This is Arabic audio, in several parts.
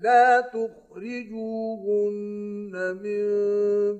لا تخرجوهن من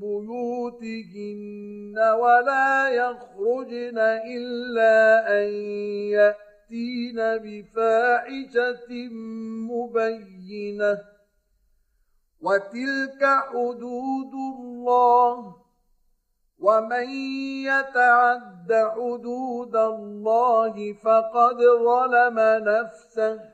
بيوتهن ولا يخرجن إلا أن يأتين بفاحشة مبينة. وتلك حدود الله ومن يتعد حدود الله فقد ظلم نفسه.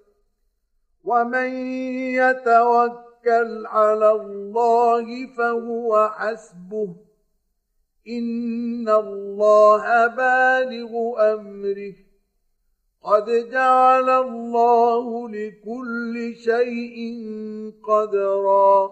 ومن يتوكل توكل على الله فهو حسبه. إن الله بالغ أمره. قد جعل الله لكل شيء قدرا.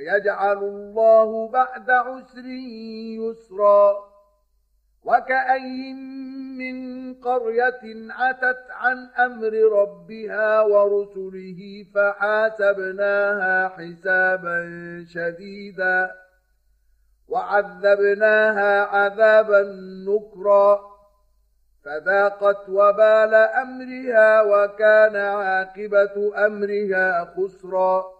سيجعل الله بعد عسر يسرا وكأي من قرية عتت عن أمر ربها ورسله فحاسبناها حسابا شديدا وعذبناها عذابا نكرا فذاقت وبال أمرها وكان عاقبة أمرها خسرا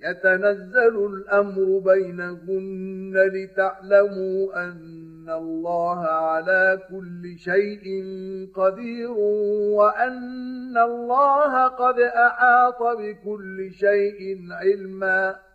يتنزل الأمر بينهن لتعلموا أن الله على كل شيء قدير وأن الله قد أحاط بكل شيء علما